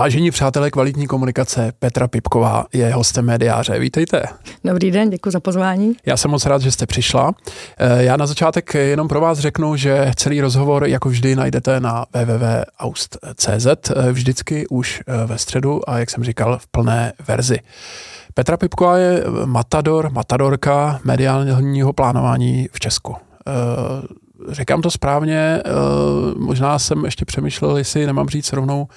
Vážení přátelé kvalitní komunikace, Petra Pipková je hostem médiáře. Vítejte. Dobrý den, děkuji za pozvání. Já jsem moc rád, že jste přišla. Eh, já na začátek jenom pro vás řeknu, že celý rozhovor, jako vždy, najdete na www.aust.cz, eh, vždycky už eh, ve středu a, jak jsem říkal, v plné verzi. Petra Pipková je matador, matadorka mediálního plánování v Česku. Říkám to správně, možná jsem ještě přemýšlel, jestli nemám říct rovnou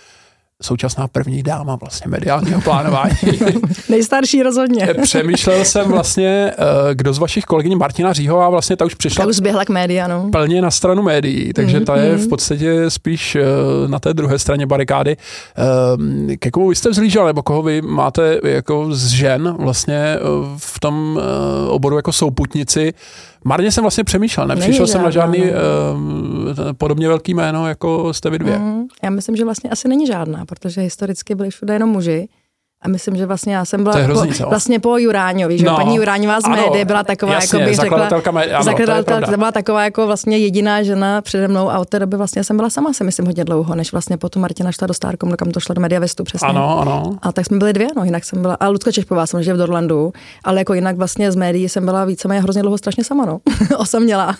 současná první dáma vlastně mediálního plánování. Nejstarší rozhodně. Přemýšlel jsem vlastně, eh, kdo z vašich kolegyň Martina Říhová vlastně ta už přišla. Ta už zběhla k média, no. Plně na stranu médií, takže mm, ta je v podstatě spíš eh, na té druhé straně barikády. Eh, ke komu vy jste vzlížel, nebo koho vy máte jako z žen vlastně v tom oboru jako souputnici, Marně jsem vlastně přemýšlel, nepřišel jsem na žádný uh, podobně velký jméno, jako jste vy dvě. Mm, já myslím, že vlastně asi není žádná, protože historicky byli všude jenom muži. A myslím, že vlastně já jsem byla hrozný, po, vlastně po Juráňovi, že no, paní Juráňová z médií byla taková, jasně, jako bych řekla, ano, zakladatelka, to byla taková jako vlastně jediná žena přede mnou a od té doby vlastně jsem byla sama, si myslím, hodně dlouho, než vlastně potom Martina šla do Starkom, kam to šla do Mediavestu přesně. Ano, ano. A tak jsme byli dvě, no, jinak jsem byla, a Lucka Češpová samozřejmě v Dorlandu, ale jako jinak vlastně z médií jsem byla víceméně hrozně dlouho strašně sama, no. Osamělá.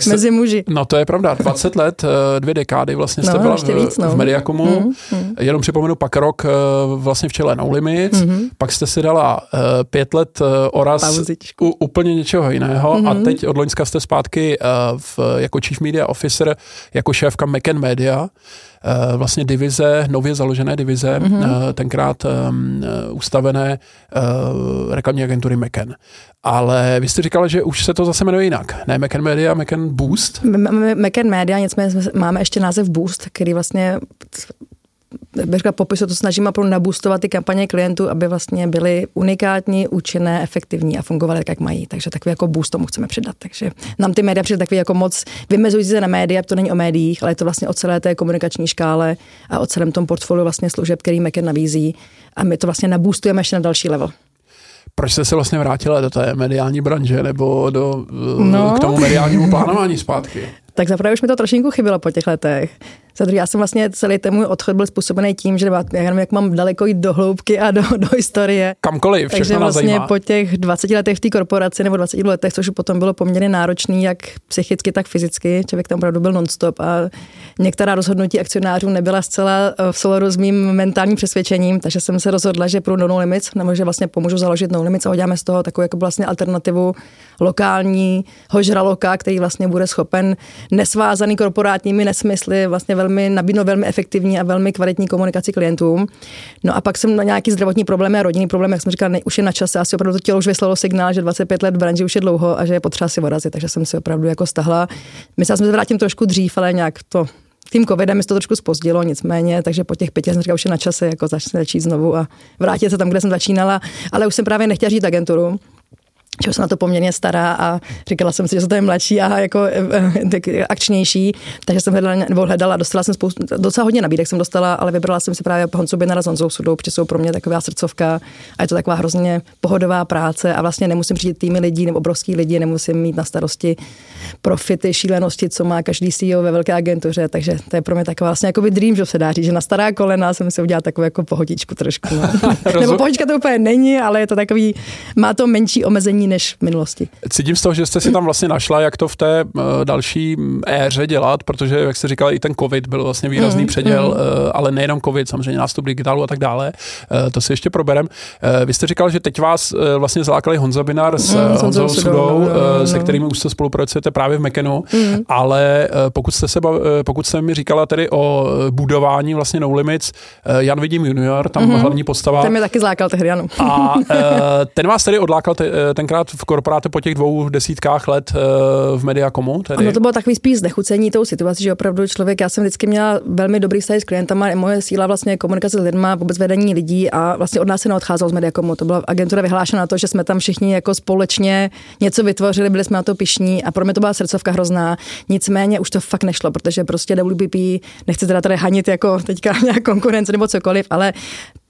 se, Mezi muži. No to je pravda, 20 let, eh, dvě dekády vlastně jste no, byla v, víc, no. v Mediakomu, mm, mm. jenom připomenu pak rok eh, vlastně v čele No Limits, mm pak jste si dala uh, pět let uh, oraz u, úplně něčeho jiného mm-hmm. a mhm. teď od Loňska jste zpátky uh, v, jako Chief Media Officer, jako šéfka McCann Media, uh, vlastně divize, nově založené divize, mm-hmm. uh, tenkrát um, ustavené uh, reklamní agentury McCann. Ale vy jste říkala, že už se to zase jmenuje jinak. Ne McCann Media, McCann Boost? McCann Media, nicméně máme ještě název Boost, který vlastně řekla, popisu to snažíme pro nabustovat ty kampaně klientů, aby vlastně byly unikátní, účinné, efektivní a fungovaly tak, jak mají. Takže takový jako boost tomu chceme přidat. Takže nám ty média přijde takový jako moc vymezující se na média, to není o médiích, ale je to vlastně o celé té komunikační škále a o celém tom portfoliu vlastně služeb, který Meken nabízí. A my to vlastně nabustujeme ještě na další level proč jste se vlastně vrátila do té mediální branže nebo do, no. k tomu mediálnímu plánování zpátky? Tak zaprvé už mi to trošinku chybilo po těch letech. Za druhé, já jsem vlastně celý ten můj odchod byl způsobený tím, že já nevím, jak mám daleko jít do hloubky a do, do historie. Kamkoliv, Takže vlastně zajímá. po těch 20 letech v té korporaci nebo 20 letech, což potom bylo poměrně náročné, jak psychicky, tak fyzicky, člověk tam opravdu byl nonstop a některá rozhodnutí akcionářů nebyla zcela eh, v souladu s mým mentálním přesvědčením, takže jsem se rozhodla, že pro No Limits, nebo že vlastně pomůžu založit No Limits a uděláme z toho takovou jako vlastně alternativu lokální hožraloka, který vlastně bude schopen nesvázaný korporátními nesmysly vlastně velmi nabídnout velmi efektivní a velmi kvalitní komunikaci klientům. No a pak jsem na nějaký zdravotní problémy a rodinný problém, jak jsem říkal, ne, už je na čase, asi opravdu to tělo už vyslalo signál, že 25 let v branži už je dlouho a že je potřeba si odrazit, takže jsem si opravdu jako stahla. Myslela jsem se vrátím trošku dřív, ale nějak to tím covidem se to trošku spozdilo, nicméně, takže po těch pěti jsem říkala, už je na čase jako začít znovu a vrátit se tam, kde jsem začínala, ale už jsem právě nechtěla žít agenturu, že jsem na to poměrně stará a říkala jsem si, že jsem to je mladší a jako tak akčnější, takže jsem hledala, nebo hledala, dostala jsem spoustu, docela hodně nabídek jsem dostala, ale vybrala jsem si právě Honcu Binara s Honzou Sudou, protože jsou pro mě taková srdcovka a je to taková hrozně pohodová práce a vlastně nemusím přijít týmy lidí nebo obrovský lidi, nemusím mít na starosti profity, šílenosti, co má každý CEO ve velké agentuře, takže to je pro mě taková vlastně jako dream, že se dá říct, že na stará kolena jsem si udělala takovou jako pohodičku trošku. No. nebo pohodička to úplně není, ale je to takový, má to menší omezení jiný než v minulosti. Cítím z toho, že jste si tam vlastně našla, jak to v té uh, další éře dělat, protože, jak jste říkala, i ten COVID byl vlastně výrazný mm, předěl, mm. Ale nejenom COVID, samozřejmě nástup digitálu a tak dále. Uh, to si ještě proberem. Vy jste říkal, že teď vás vlastně zlákali Honza Binar s mm, Honzou Sudou, Sudou no, no, no. se kterými už se spolupracujete právě v Mekenu, mm. ale pokud jste se pokud jste mi říkala tedy o budování vlastně No Limits, Jan Vidím junior, tam mm. hlavní postava. Ten mě taky zlákal tehdy, ano. a ten vás tedy odlákal te, tenkrát tenkrát v korporátu po těch dvou desítkách let uh, v Mediakomu? Tedy? Ano, to bylo takový spíš znechucení tou situací, že opravdu člověk, já jsem vždycky měla velmi dobrý vztah s klientama, moje síla vlastně komunikace s lidmi, vůbec vedení lidí a vlastně od nás se neodcházel z Mediakomu. To byla agentura vyhlášena na to, že jsme tam všichni jako společně něco vytvořili, byli jsme na to pišní a pro mě to byla srdcovka hrozná. Nicméně už to fakt nešlo, protože prostě WPP, nechci teda tady hanit jako teďka nějak konkurence nebo cokoliv, ale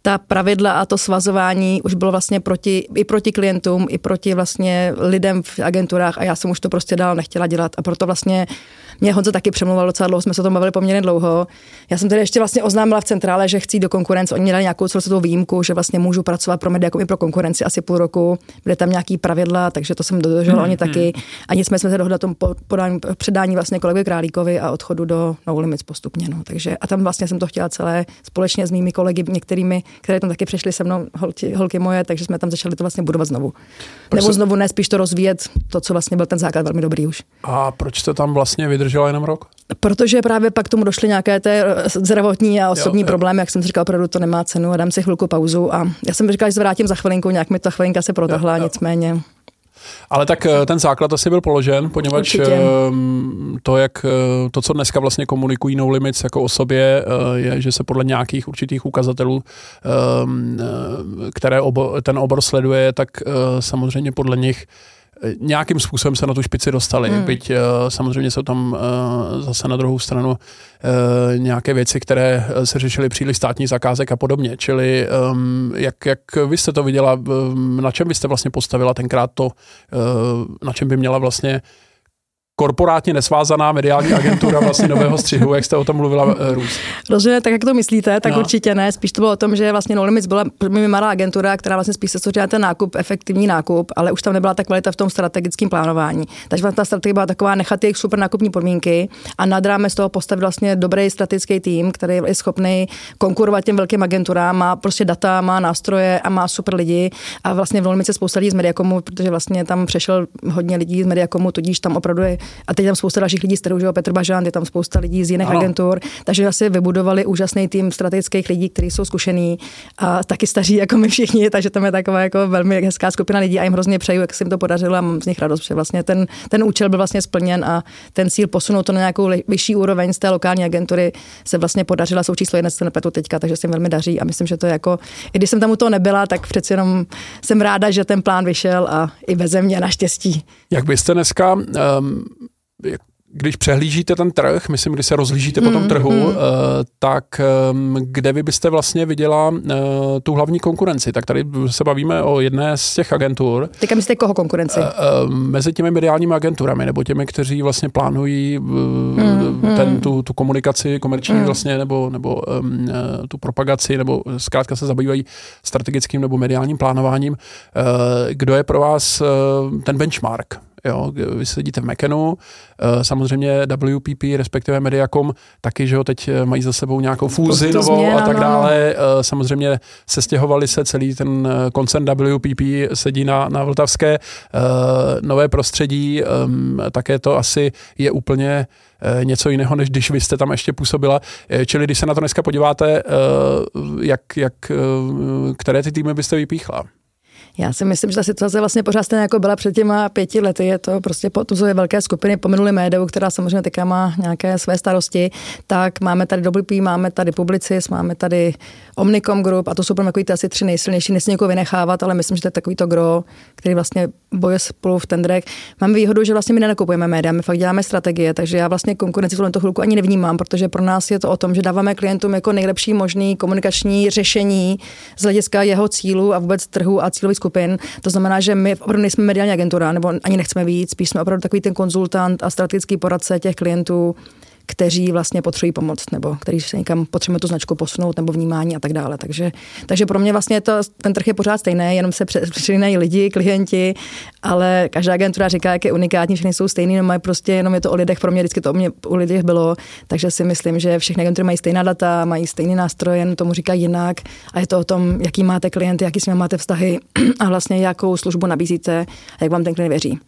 ta pravidla a to svazování už bylo vlastně proti, i proti klientům, i proti vlastně lidem v agenturách a já jsem už to prostě dál nechtěla dělat a proto vlastně mě Honza taky přemluval docela dlouho, jsme se o tom bavili poměrně dlouho. Já jsem tedy ještě vlastně oznámila v centrále, že chci do konkurence. Oni měli nějakou celou výjimku, že vlastně můžu pracovat pro média jako i pro konkurenci asi půl roku. Byly tam nějaký pravidla, takže to jsem dodržela, mm, oni taky. Hmm. A nicméně jsme se dohodli tom podání, předání vlastně kolegy Králíkovi a odchodu do No Limits postupně. No. Takže, a tam vlastně jsem to chtěla celé společně s mými kolegy, některými, které tam taky přišly se mnou, holky, holky moje, takže jsme tam začali to vlastně budovat znovu. Proč Nebo znovu ne, spíš to rozvíjet, to, co vlastně byl ten základ velmi dobrý už. A proč jste tam vlastně vydržela jenom rok? Protože právě pak tomu došly nějaké té eh, zdravotní a osobní jo, jo. problémy, jak jsem si říkal, opravdu to nemá cenu a dám si chvilku pauzu. A já jsem říkal, že se vrátím za chvilinku, nějak mi ta chvilinka se protahla, nicméně. Ale tak eh, ten základ asi byl položen, poněvadž Určitě. Ehm, to, jak eh, to, co dneska vlastně komunikují No Limits jako o sobě, je, že se podle nějakých určitých ukazatelů, ehm, které obor, ten obor sleduje, tak samozřejmě podle nich nějakým způsobem se na tu špici dostali. Hmm. Byť uh, samozřejmě jsou tam uh, zase na druhou stranu nějaké věci, které se řešily příliš státní zakázek a podobně. Čili um, jak, jak vy jste to viděla, na čem byste vlastně postavila tenkrát to, na čem by měla vlastně korporátně nesvázaná mediální agentura vlastně nového střihu, jak jste o tom mluvila, eh, Růst. Rozumím, tak jak to myslíte, tak no. určitě ne. Spíš to bylo o tom, že vlastně No Limits byla malá agentura, která vlastně spíš se soustředila ten nákup, efektivní nákup, ale už tam nebyla ta kvalita v tom strategickém plánování. Takže ta strategie byla taková nechat jejich super nákupní podmínky a nad rámec toho postavit vlastně dobrý strategický tým, který je schopný konkurovat těm velkým agenturám, má prostě data, má nástroje a má super lidi. A vlastně v Limits spousta lidí z Mediakomu, protože vlastně tam přešel hodně lidí z Mediakomu, tudíž tam opravdu je a teď tam spousta dalších lidí, z kterou že Petr Bažant, je tam spousta lidí z jiných ano. agentur, takže asi vybudovali úžasný tým strategických lidí, kteří jsou zkušení a taky staří jako my všichni, takže tam je taková jako velmi hezká skupina lidí a jim hrozně přeju, jak se jim to podařilo a mám z nich radost, že vlastně ten, ten účel byl vlastně splněn a ten cíl posunout to na nějakou vyšší úroveň z té lokální agentury se vlastně podařila, jsou číslo jedna se nepetu teďka, takže se jim velmi daří a myslím, že to je jako, i když jsem tam u toho nebyla, tak přeci jenom jsem ráda, že ten plán vyšel a i bez mě naštěstí. Jak byste dneska um, když přehlížíte ten trh, myslím, když se rozhlížíte mm, po tom hmm, trhu, mm. tak ehm, kde vy byste vlastně viděla eh, tu hlavní konkurenci? Tak tady se bavíme o jedné z těch agentur. Teďka myslíte koho konkurenci? Eh, mezi těmi mediálními agenturami, nebo těmi, kteří vlastně plánují mm, ten, tu, tu komunikaci komerční mm. vlastně, nebo, nebo um, tu propagaci, nebo zkrátka se zabývají strategickým nebo mediálním plánováním. Kdo je pro vás ten benchmark? Jo, vy sedíte v Mekenu, eh, samozřejmě WPP, respektive Mediacom, taky, že jo, teď eh, mají za sebou nějakou fúzi novou a tak dále. Eh, samozřejmě se stěhovali se celý ten koncern WPP, sedí na, na Vltavské. Nové prostředí, také to asi je úplně něco jiného, než když vy jste tam ještě působila. Čili když se na to dneska podíváte, jak, jak, které ty týmy byste vypíchla? Já si myslím, že ta situace vlastně pořád stejně jako byla před těma pěti lety. Je to prostě potuzuje velké skupiny, pominuli médiu, která samozřejmě teďka má nějaké své starosti. Tak máme tady WP, máme tady Publicis, máme tady Omnicom Group a to jsou takový ty asi tři nejsilnější. Nesmí někoho vynechávat, ale myslím, že to je takový to gro, který vlastně boje spolu v tendrech. Máme výhodu, že vlastně my nenakupujeme média, my fakt děláme strategie, takže já vlastně konkurenci v chvilku ani nevnímám, protože pro nás je to o tom, že dáváme klientům jako nejlepší možný komunikační řešení z hlediska jeho cílu a vůbec trhu a cílových skupin. To znamená, že my opravdu nejsme mediální agentura, nebo ani nechceme víc, spíš jsme opravdu takový ten konzultant a strategický poradce těch klientů, kteří vlastně potřebují pomoc nebo kteří se někam potřebují tu značku posunout nebo vnímání a tak dále. Takže, takže pro mě vlastně to, ten trh je pořád stejný, jenom se přilínají lidi, klienti, ale každá agentura říká, jak je unikátní, všechny jsou stejný, no mají prostě jenom je to o lidech, pro mě vždycky to o mě u lidech bylo, takže si myslím, že všechny agentury mají stejná data, mají stejný nástroj, jen tomu říká jinak. A je to o tom, jaký máte klienty, jaký s nimi máte vztahy a vlastně jakou službu nabízíte a jak vám ten klient věří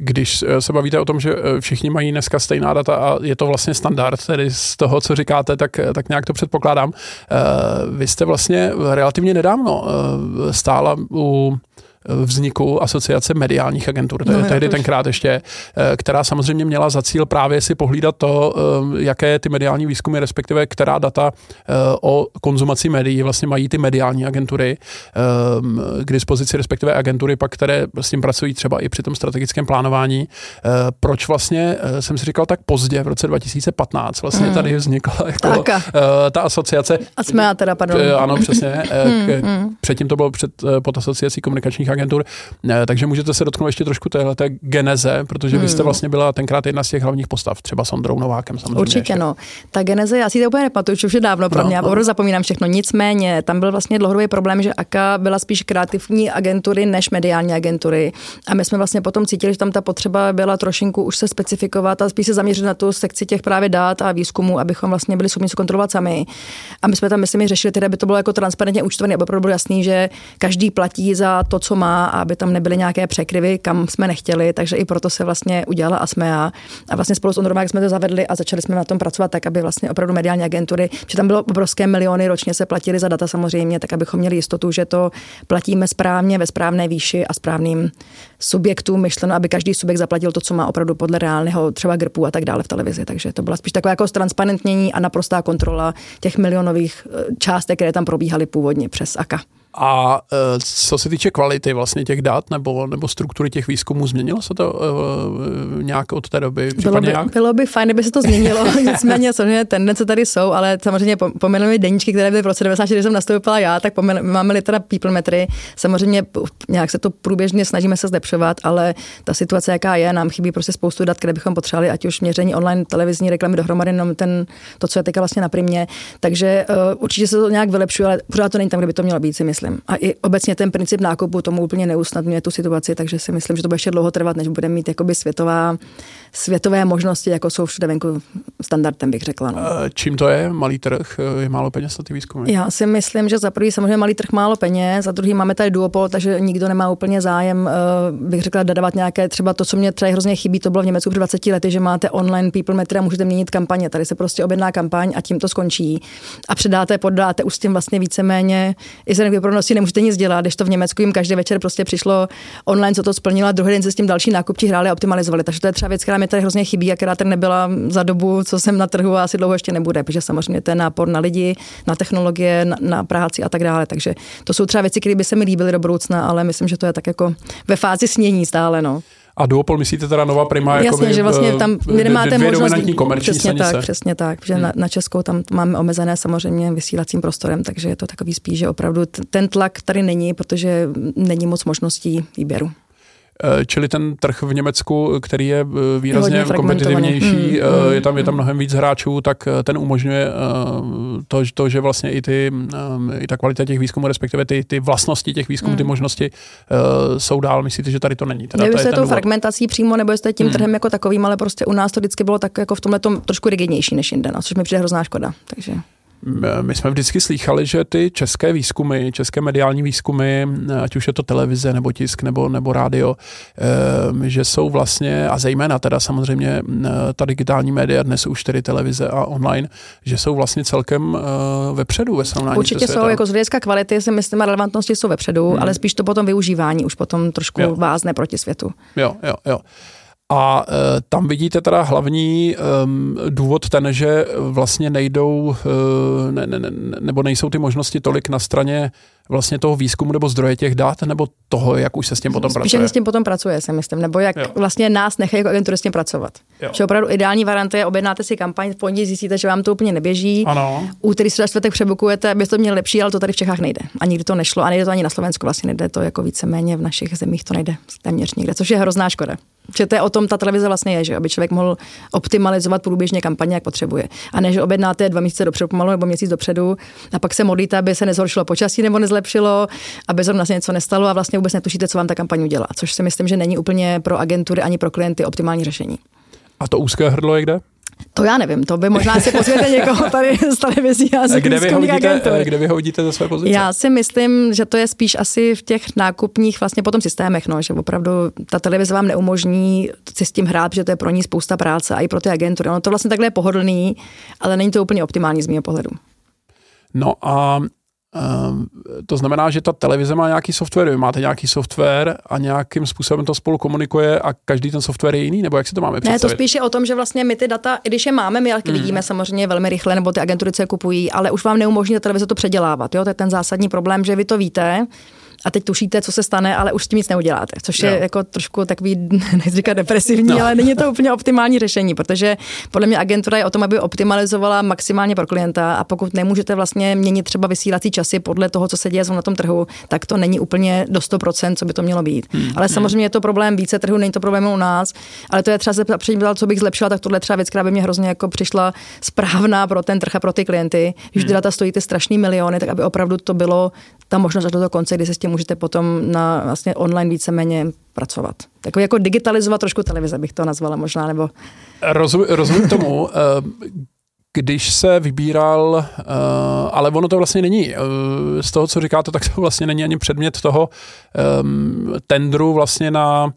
když eh, se bavíte o tom, že eh, všichni mají dneska stejná data a je to vlastně standard, tedy z toho, co říkáte, tak, eh, tak nějak to předpokládám. Vy jste vlastně relativně nedávno stála u vzniku asociace mediálních agentur, no, tehdy tenkrát ještě, eh, která samozřejmě měla za cíl právě si pohlídat to, eh, jaké ty mediální výzkumy, respektive která data eh, o konzumaci médií vlastně mají ty mediální agentury k dispozici, respektive agentury pak, které s tím pracují třeba i při tom strategickém plánování. Proč vlastně, jsem si říkal, tak pozdě, v roce 2015 vlastně mm. tady vznikla jako, ta asociace. A jsme teda, pardon. Ano, přesně. Mm, mm. Předtím to bylo před, pod asociací komunikačních mediálních agentur. Takže můžete se dotknout ještě trošku téhle geneze, protože vy jste hmm. vlastně byla tenkrát jedna z těch hlavních postav, třeba s Ondrou Novákem samozřejmě. Určitě, ještě. no. Ta geneze, já si to úplně nepamatuju, už je dávno pro no, mě, já no. zapomínám všechno. Nicméně, tam byl vlastně dlouhodobý problém, že AKA byla spíš kreativní agentury než mediální agentury. A my jsme vlastně potom cítili, že tam ta potřeba byla trošinku už se specifikovat a spíš se zaměřit na tu sekci těch právě dát a výzkumu, abychom vlastně byli schopni kontrolovat sami. A my jsme tam, myslím, řešili, tedy, aby to bylo jako transparentně účtované, aby bylo jasný, že každý platí za to, co má, a aby tam nebyly nějaké překryvy, kam jsme nechtěli. Takže i proto se vlastně udělala ASMEA. A vlastně spolu s Ondrou jsme to zavedli a začali jsme na tom pracovat tak, aby vlastně opravdu mediální agentury, že tam bylo obrovské miliony ročně se platili za data samozřejmě, tak abychom měli jistotu, že to platíme správně, ve správné výši a správným subjektům myšleno, aby každý subjekt zaplatil to, co má opravdu podle reálného třeba grpu a tak dále v televizi. Takže to byla spíš takové jako transparentnění a naprostá kontrola těch milionových eh, částek, které tam probíhaly původně přes AKA. A e, co se týče kvality vlastně těch dat nebo, nebo struktury těch výzkumů, změnilo se to e, nějak od té doby? Bylo by, nějak? bylo by fajn, kdyby se to změnilo, nicméně samozřejmě tendence tady jsou, ale samozřejmě pomenujeme deníčky, které byly v roce 94, když jsem nastoupila já, tak máme-li teda people metry, samozřejmě nějak se to průběžně snažíme se zlepšovat, ale ta situace, jaká je, nám chybí prostě spoustu dat, které bychom potřebovali, ať už měření online, televizní reklamy dohromady, jenom ten, to, co je teďka vlastně na primě. Takže uh, určitě se to nějak vylepšuje, ale pořád to není tam, kde by to mělo být, si myslím myslím. A i obecně ten princip nákupu tomu úplně neusnadňuje tu situaci, takže si myslím, že to bude ještě dlouho trvat, než bude mít jakoby světová, světové možnosti, jako jsou všude venku standardem, bych řekla. No. Čím to je? Malý trh? Je málo peněz na ty výzkumy? Já si myslím, že za prvý samozřejmě malý trh málo peněz, za druhý máme tady duopol, takže nikdo nemá úplně zájem, eh, bych řekla, dodávat nějaké třeba to, co mě třeba hrozně chybí, to bylo v Německu před 20 lety, že máte online people metry a můžete měnit kampaně. Tady se prostě objedná kampaň a tím to skončí. A předáte, podáte už s tím vlastně víceméně i se prostě nemůžete nic dělat, když to v Německu jim každý večer prostě přišlo online, co to splnilo a druhý den se s tím další nákupčí hráli a optimalizovali. Takže to je třeba věc, která mi tady hrozně chybí a která tady nebyla za dobu, co jsem na trhu a asi dlouho ještě nebude, protože samozřejmě ten nápor na lidi, na technologie, na, na práci a tak dále. Takže to jsou třeba věci, které by se mi líbily do budoucna, ale myslím, že to je tak jako ve fázi snění stále. No. A duopol myslíte teda Nová Prima? Jasně, jakoby, že vlastně tam vy nemáte dvě možnost... komerční přesně tak, přesně tak, že hmm. na, na Českou tam máme omezené samozřejmě vysílacím prostorem, takže je to takový spíš, že opravdu ten tlak tady není, protože není moc možností výběru. Eh, čili ten trh v Německu, který je eh, výrazně kompetitivnější, mm, je tam, je tam mnohem víc hráčů, tak ten umožňuje to, to že vlastně i, ty, i ta kvalita těch výzkumů, respektive ty, ty vlastnosti těch výzkumů, mm. ty možnosti jsou dál. Myslíte, že tady to není? Teda Nevím, tou fragmentací přímo, nebo jestli tím mm. trhem jako takovým, ale prostě u nás to vždycky bylo tak jako v tomhle trošku rigidnější než jinde, no, což mi přijde hrozná škoda. Takže. My jsme vždycky slýchali, že ty české výzkumy, české mediální výzkumy, ať už je to televize nebo tisk nebo, nebo rádio, eh, že jsou vlastně, a zejména teda samozřejmě eh, ta digitální média, dnes už tedy televize a online, že jsou vlastně celkem eh, vepředu ve srovnání Určitě jsou, jako z hlediska kvality si myslím a relevantnosti jsou vepředu, hmm. ale spíš to potom využívání už potom trošku jo. vázne proti světu. Jo, jo, jo. A e, tam vidíte teda hlavní e, důvod ten, že vlastně nejdou, e, ne, ne, ne, nebo nejsou ty možnosti tolik na straně vlastně toho výzkumu nebo zdroje těch dat, nebo toho, jak už se s tím potom Spíš pracuje? s tím potom pracuje, si myslím, nebo jak jo. vlastně nás nechají jako agentury s tím pracovat. Jo. Že opravdu ideální varianta je, objednáte si kampaň, v pondělí zjistíte, že vám to úplně neběží. Ano. Úterý se čtvrtek přebukujete, aby to měl lepší, ale to tady v Čechách nejde. A nikdy to nešlo. A nejde to ani na Slovensku, vlastně nejde to jako víceméně v našich zemích, to nejde téměř nikde, což je hrozná škoda. Že to je o tom, ta televize vlastně je, že aby člověk mohl optimalizovat průběžně kampaně, jak potřebuje. A ne, že objednáte dva měsíce dopředu, pomalu nebo měsíc dopředu, a pak se modlíte, aby se nezhoršilo počasí nebo nezlepšilo, aby zrovna se něco nestalo a vlastně vůbec netušíte, co vám ta kampaň udělá. Což si myslím, že není úplně pro agentury ani pro klienty optimální řešení. A to úzké hrdlo je kde? To já nevím, to by možná si pozvěte někoho tady z televizí a z kde vy, ho vidíte, kde vy ho vidíte ze své pozice? Já si myslím, že to je spíš asi v těch nákupních vlastně potom systémech, no, že opravdu ta televize vám neumožní si s tím hrát, že to je pro ní spousta práce a i pro ty agentury. Ono to vlastně takhle je pohodlný, ale není to úplně optimální z mého pohledu. No a to znamená, že ta televize má nějaký software, vy máte nějaký software a nějakým způsobem to spolu komunikuje a každý ten software je jiný, nebo jak si to máme představit? Ne, to spíš je o tom, že vlastně my ty data, i když je máme, my jak mm. vidíme samozřejmě velmi rychle, nebo ty agentury, co je kupují, ale už vám neumožní ta televize to předělávat. Jo? To je ten zásadní problém, že vy to víte, a teď tušíte, co se stane, ale už s tím nic neuděláte, což je jo. jako trošku takový, nechci říkat depresivní, no. ale není to úplně optimální řešení, protože podle mě agentura je o tom, aby optimalizovala maximálně pro klienta a pokud nemůžete vlastně měnit třeba vysílací časy podle toho, co se děje na tom trhu, tak to není úplně do 100%, co by to mělo být. Hmm. Ale samozřejmě je to problém více trhu, není to problém u nás, ale to je třeba se předtím, co bych zlepšila, tak tohle třeba věc, která by mě hrozně jako přišla správná pro ten trh a pro ty klienty. Když hmm. data stojí ty strašný miliony, tak aby opravdu to bylo ta možnost do toho konce, kdy se s tím můžete potom na vlastně online víceméně pracovat. Takový jako digitalizovat trošku televize bych to nazvala možná, nebo... Rozum, rozumím tomu. Eh, když se vybíral, uh, ale ono to vlastně není, uh, z toho, co říkáte, tak to vlastně není ani předmět toho um, tendru vlastně na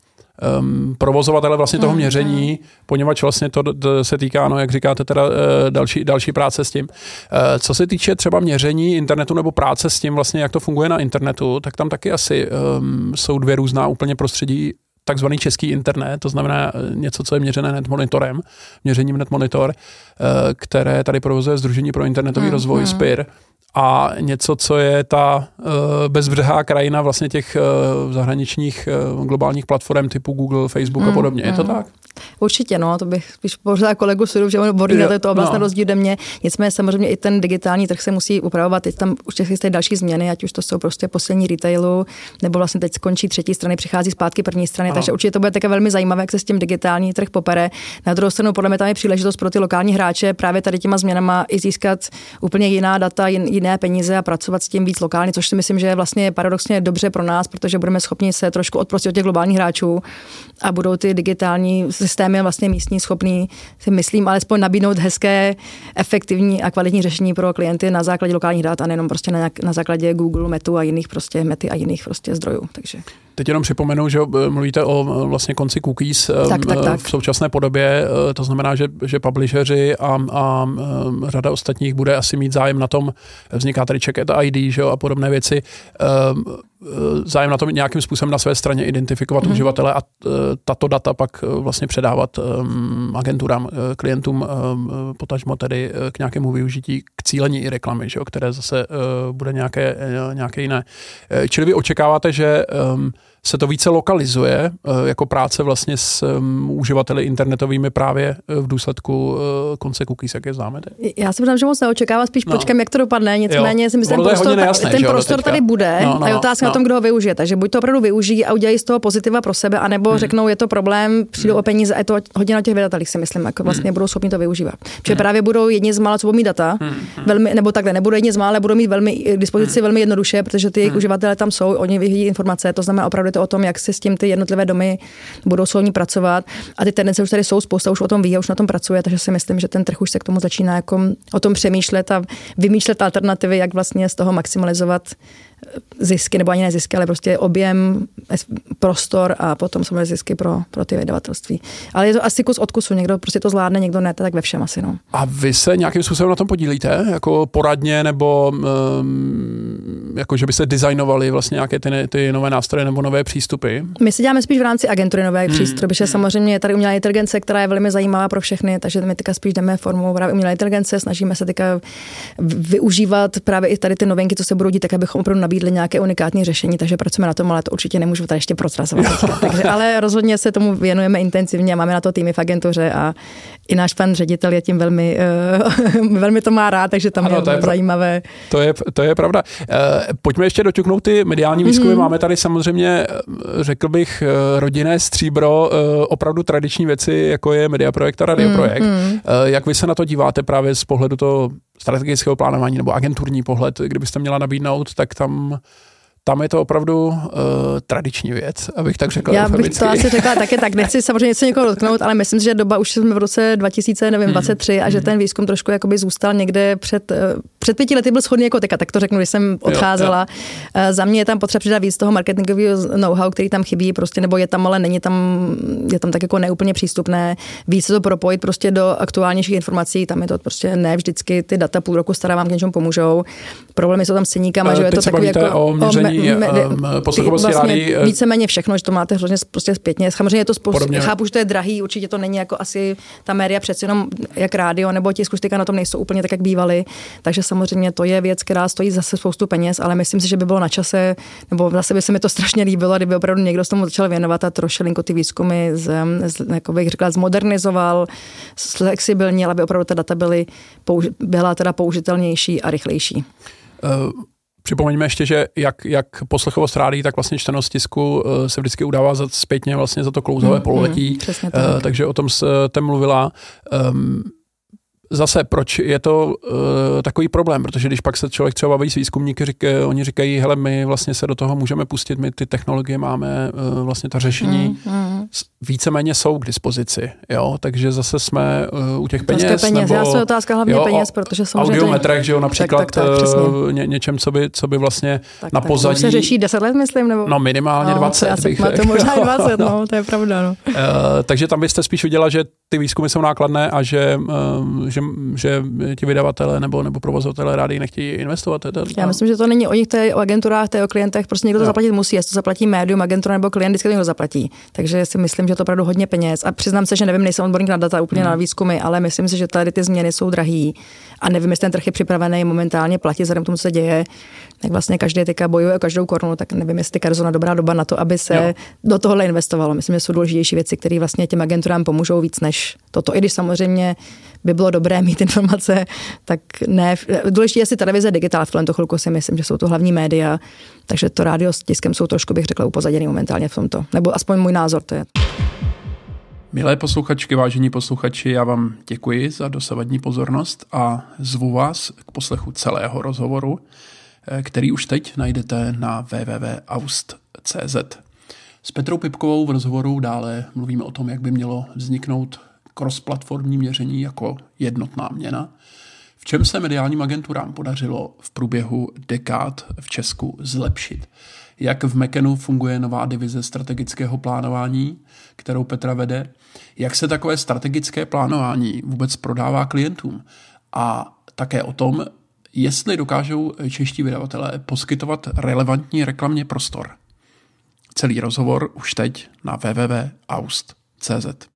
um, provozovatele vlastně toho mm, měření, mm. poněvadž vlastně to, to se týká, no jak říkáte, teda uh, další, další práce s tím. Uh, co se týče třeba měření internetu nebo práce s tím vlastně, jak to funguje na internetu, tak tam taky asi um, jsou dvě různá úplně prostředí takzvaný český internet, to znamená něco, co je měřené netmonitorem, měřením netmonitor, které tady provozuje Združení pro internetový mm, rozvoj mm. SPIR a něco, co je ta uh, bezbřehá krajina vlastně těch uh, zahraničních uh, globálních platform typu Google, Facebook mm, a podobně. Je to mm. tak? Určitě, no, to bych spíš pořád kolegu Sudu, že on odborný na to oblast no. na rozdíl ode mě. Nicméně samozřejmě i ten digitální trh se musí upravovat. Teď tam už těch další změny, ať už to jsou prostě poslední retailu, nebo vlastně teď skončí třetí strany, přichází zpátky první strany, Aha. takže určitě to bude také velmi zajímavé, jak se s tím digitální trh popere. Na druhou stranu, podle mě tam je příležitost pro ty lokální hráče právě tady těma změnama i získat úplně jiná data, jiné peníze a pracovat s tím víc lokálně, což si myslím, že je vlastně paradoxně dobře pro nás, protože budeme schopni se trošku odprostit od těch globálních hráčů a budou ty digitální systémy vlastně místní schopný, si myslím, alespoň nabídnout hezké, efektivní a kvalitní řešení pro klienty na základě lokálních dat a nejenom prostě na, na základě Google, Metu a jiných prostě Mety a jiných prostě zdrojů. Takže. Teď jenom připomenu, že eh, mluvíte o eh, vlastně konci cookies eh, tak, tak, tak. v současné podobě, to znamená, že, že publisheři a, a řada ostatních bude asi mít zájem na tom, vzniká tady check at ID že, a podobné věci, zájem na tom nějakým způsobem na své straně identifikovat mm. uživatele a tato data pak vlastně předávat agenturám, klientům, potažmo tedy k nějakému využití k cílení i reklamy, že, které zase bude nějaké, nějaké jiné. Čili vy očekáváte, že se to více lokalizuje eh, jako práce vlastně s uživateli internetovými právě eh, v důsledku uh, konce cookies, jak je známe. Já si myslím, že moc neočekává, spíš no. počkám, jak to dopadne. Nicméně jo. si myslím, ten prostor, nejasné, ten prostor tady bude no, no, a je otázka no. na tom, kdo ho využije. Takže buď to opravdu využijí a udělají z toho pozitiva pro sebe, anebo hmm. řeknou, je to problém, přijdou hmm. o peníze a je to hodně na těch vydatelích, si myslím, jako vlastně hmm. budou schopni to využívat. Protože hmm. právě budou jedni z mála, co budou mít data, hmm. velmi, nebo takhle, nebudou jedni z mála, ale budou mít velmi k dispozici hmm. velmi jednoduše, protože ty hmm. uživatelé tam jsou, oni vyhodí informace, to znamená opravdu to o tom, jak se s tím ty jednotlivé domy budou schopni pracovat. A ty tendence už tady jsou, spousta už o tom ví a už na tom pracuje, takže si myslím, že ten trh už se k tomu začíná jako o tom přemýšlet a vymýšlet alternativy, jak vlastně z toho maximalizovat zisky, nebo ani ne zisky, ale prostě objem, prostor a potom samozřejmě zisky pro, pro ty vydavatelství. Ale je to asi kus od kusu, někdo prostě to zvládne, někdo ne, tak ve všem asi. No. A vy se nějakým způsobem na tom podílíte, jako poradně, nebo um, jako že byste designovali vlastně nějaké ty, ty nové nástroje nebo nové přístupy? My si děláme spíš v rámci agentury nové hmm. přístupy, protože samozřejmě je tady umělá inteligence, která je velmi zajímavá pro všechny, takže my teďka spíš jdeme formou právě umělé inteligence, snažíme se teďka využívat právě i tady ty novinky, co se budou dít, tak abychom opravdu nabídli nějaké unikátní řešení, takže pracujeme na tom, ale to určitě nemůžu tady ještě prozrazovat. takže, ale rozhodně se tomu věnujeme intenzivně, máme na to týmy v agentuře a i náš pan ředitel je tím velmi, uh, velmi to má rád, takže tam ano, je, to je zajímavé. To je, to je pravda. Uh, pojďme ještě doťuknout ty mediální výzkumy. Mm-hmm. Máme tady samozřejmě, eh, řekl bych, rodinné stříbro, uh, opravdu tradiční věci, jako je Mediaprojekt a Radioprojekt. Mm-hmm. Uh, jak vy se na to díváte právě z pohledu toho strategického plánování nebo agenturní pohled, kdybyste měla nabídnout, tak tam tam je to opravdu uh, tradiční věc, abych tak řekl. Já bych to asi řekla taky tak, nechci samozřejmě něco někoho dotknout, ale myslím si, že doba už jsme v roce 2023 hmm. a že ten výzkum trošku jakoby zůstal někde před, uh, před pěti lety byl schodný jako teka, tak to řeknu, když jsem odcházela. Jo, jo. Uh, za mě je tam potřeba přidat víc toho marketingového know-how, který tam chybí, prostě, nebo je tam, ale není tam, je tam tak jako neúplně přístupné. Víc to propojit prostě do aktuálnějších informací, tam je to prostě ne vždycky ty data půl roku stará vám k něčemu pomůžou. Problémy jsou tam s ceníkama, že je to takový jako o, měření vysílání, poslechovosti vlastně rádi. Víceméně všechno, že to máte hrozně prostě zpětně. Samozřejmě je to spoustu, chápu, že to je drahý, určitě to není jako asi ta média přeci jenom jak rádio nebo tisk už na tom nejsou úplně tak, jak bývaly. Takže samozřejmě to je věc, která stojí zase spoustu peněz, ale myslím si, že by bylo na čase, nebo zase by se mi to strašně líbilo, kdyby opravdu někdo s tomu začal věnovat a trošilinko ty výzkumy, z, z, jako bych řekla, zmodernizoval, flexibilně, aby opravdu ta data byly, byla teda použitelnější a rychlejší. Uh, Připomeňme ještě, že jak, jak poslechovost rádí, tak vlastně čtenost tisku uh, se vždycky udává za, zpětně vlastně za to klouzové mm, pololetí. Mm, tak. uh, takže o tom jste mluvila. Um, zase, proč je to uh, takový problém, protože když pak se člověk třeba baví s výzkumníky, řík, oni říkají, hele, my vlastně se do toho můžeme pustit, my ty technologie máme, uh, vlastně ta řešení mm, mm. víceméně jsou k dispozici, jo, takže zase jsme uh, u těch peněz. peněz. Nebo, Já jsem otázka hlavně jo, peněz, protože samozřejmě... Audiometrech, že jo, například tak, tak, tak, ně, něčem, co by, co by vlastně tak, na tak, pozadí... To se řeší 10 let, myslím, nebo? No minimálně no, 20, já bych řekl. To možná 20, no. no, to je pravda, no. Uh, takže tam byste spíš viděla, že ty výzkumy jsou nákladné a že, uh, že že ti vydavatele nebo, nebo provozovatele rádi nechtějí investovat. Teda, Já myslím, že to není o nich, to je o agenturách, to je o klientech, prostě někdo to zaplatit musí, jestli to zaplatí médium, agentura nebo klient, vždycky to někdo zaplatí. Takže si myslím, že to opravdu hodně peněz. A přiznám se, že nevím, nejsem odborník na data, úplně hmm. na výzkumy, ale myslím si, že tady ty změny jsou drahý a nevím, jestli ten trh je připravený momentálně platit vzhledem k tomu, co se děje. Jak vlastně každý teďka bojuje o každou korunu, tak nevím, jestli je dobrá doba na to, aby se jo. do tohohle investovalo. Myslím, že jsou důležitější věci, které vlastně těm agenturám pomůžou víc než toto. I když samozřejmě by bylo dobré mít informace, tak ne. Důležité je si televize digitál v tuhle chvilku si myslím, že jsou to hlavní média, takže to rádio s tiskem jsou trošku, bych řekla, upozaděný momentálně v tomto. Nebo aspoň můj názor to je. Milé posluchačky, vážení posluchači, já vám děkuji za dosavadní pozornost a zvu vás k poslechu celého rozhovoru, eh, který už teď najdete na www.aust.cz. S Petrou Pipkovou v rozhovoru dále mluvíme o tom, jak by mělo vzniknout cross-platformní měření jako jednotná měna, v čem se mediálním agenturám podařilo v průběhu dekád v Česku zlepšit. Jak v Mekenu funguje nová divize strategického plánování, kterou Petra vede, jak se takové strategické plánování vůbec prodává klientům a také o tom, jestli dokážou čeští vydavatelé poskytovat relevantní reklamně prostor. Celý rozhovor už teď na www.aust.cz.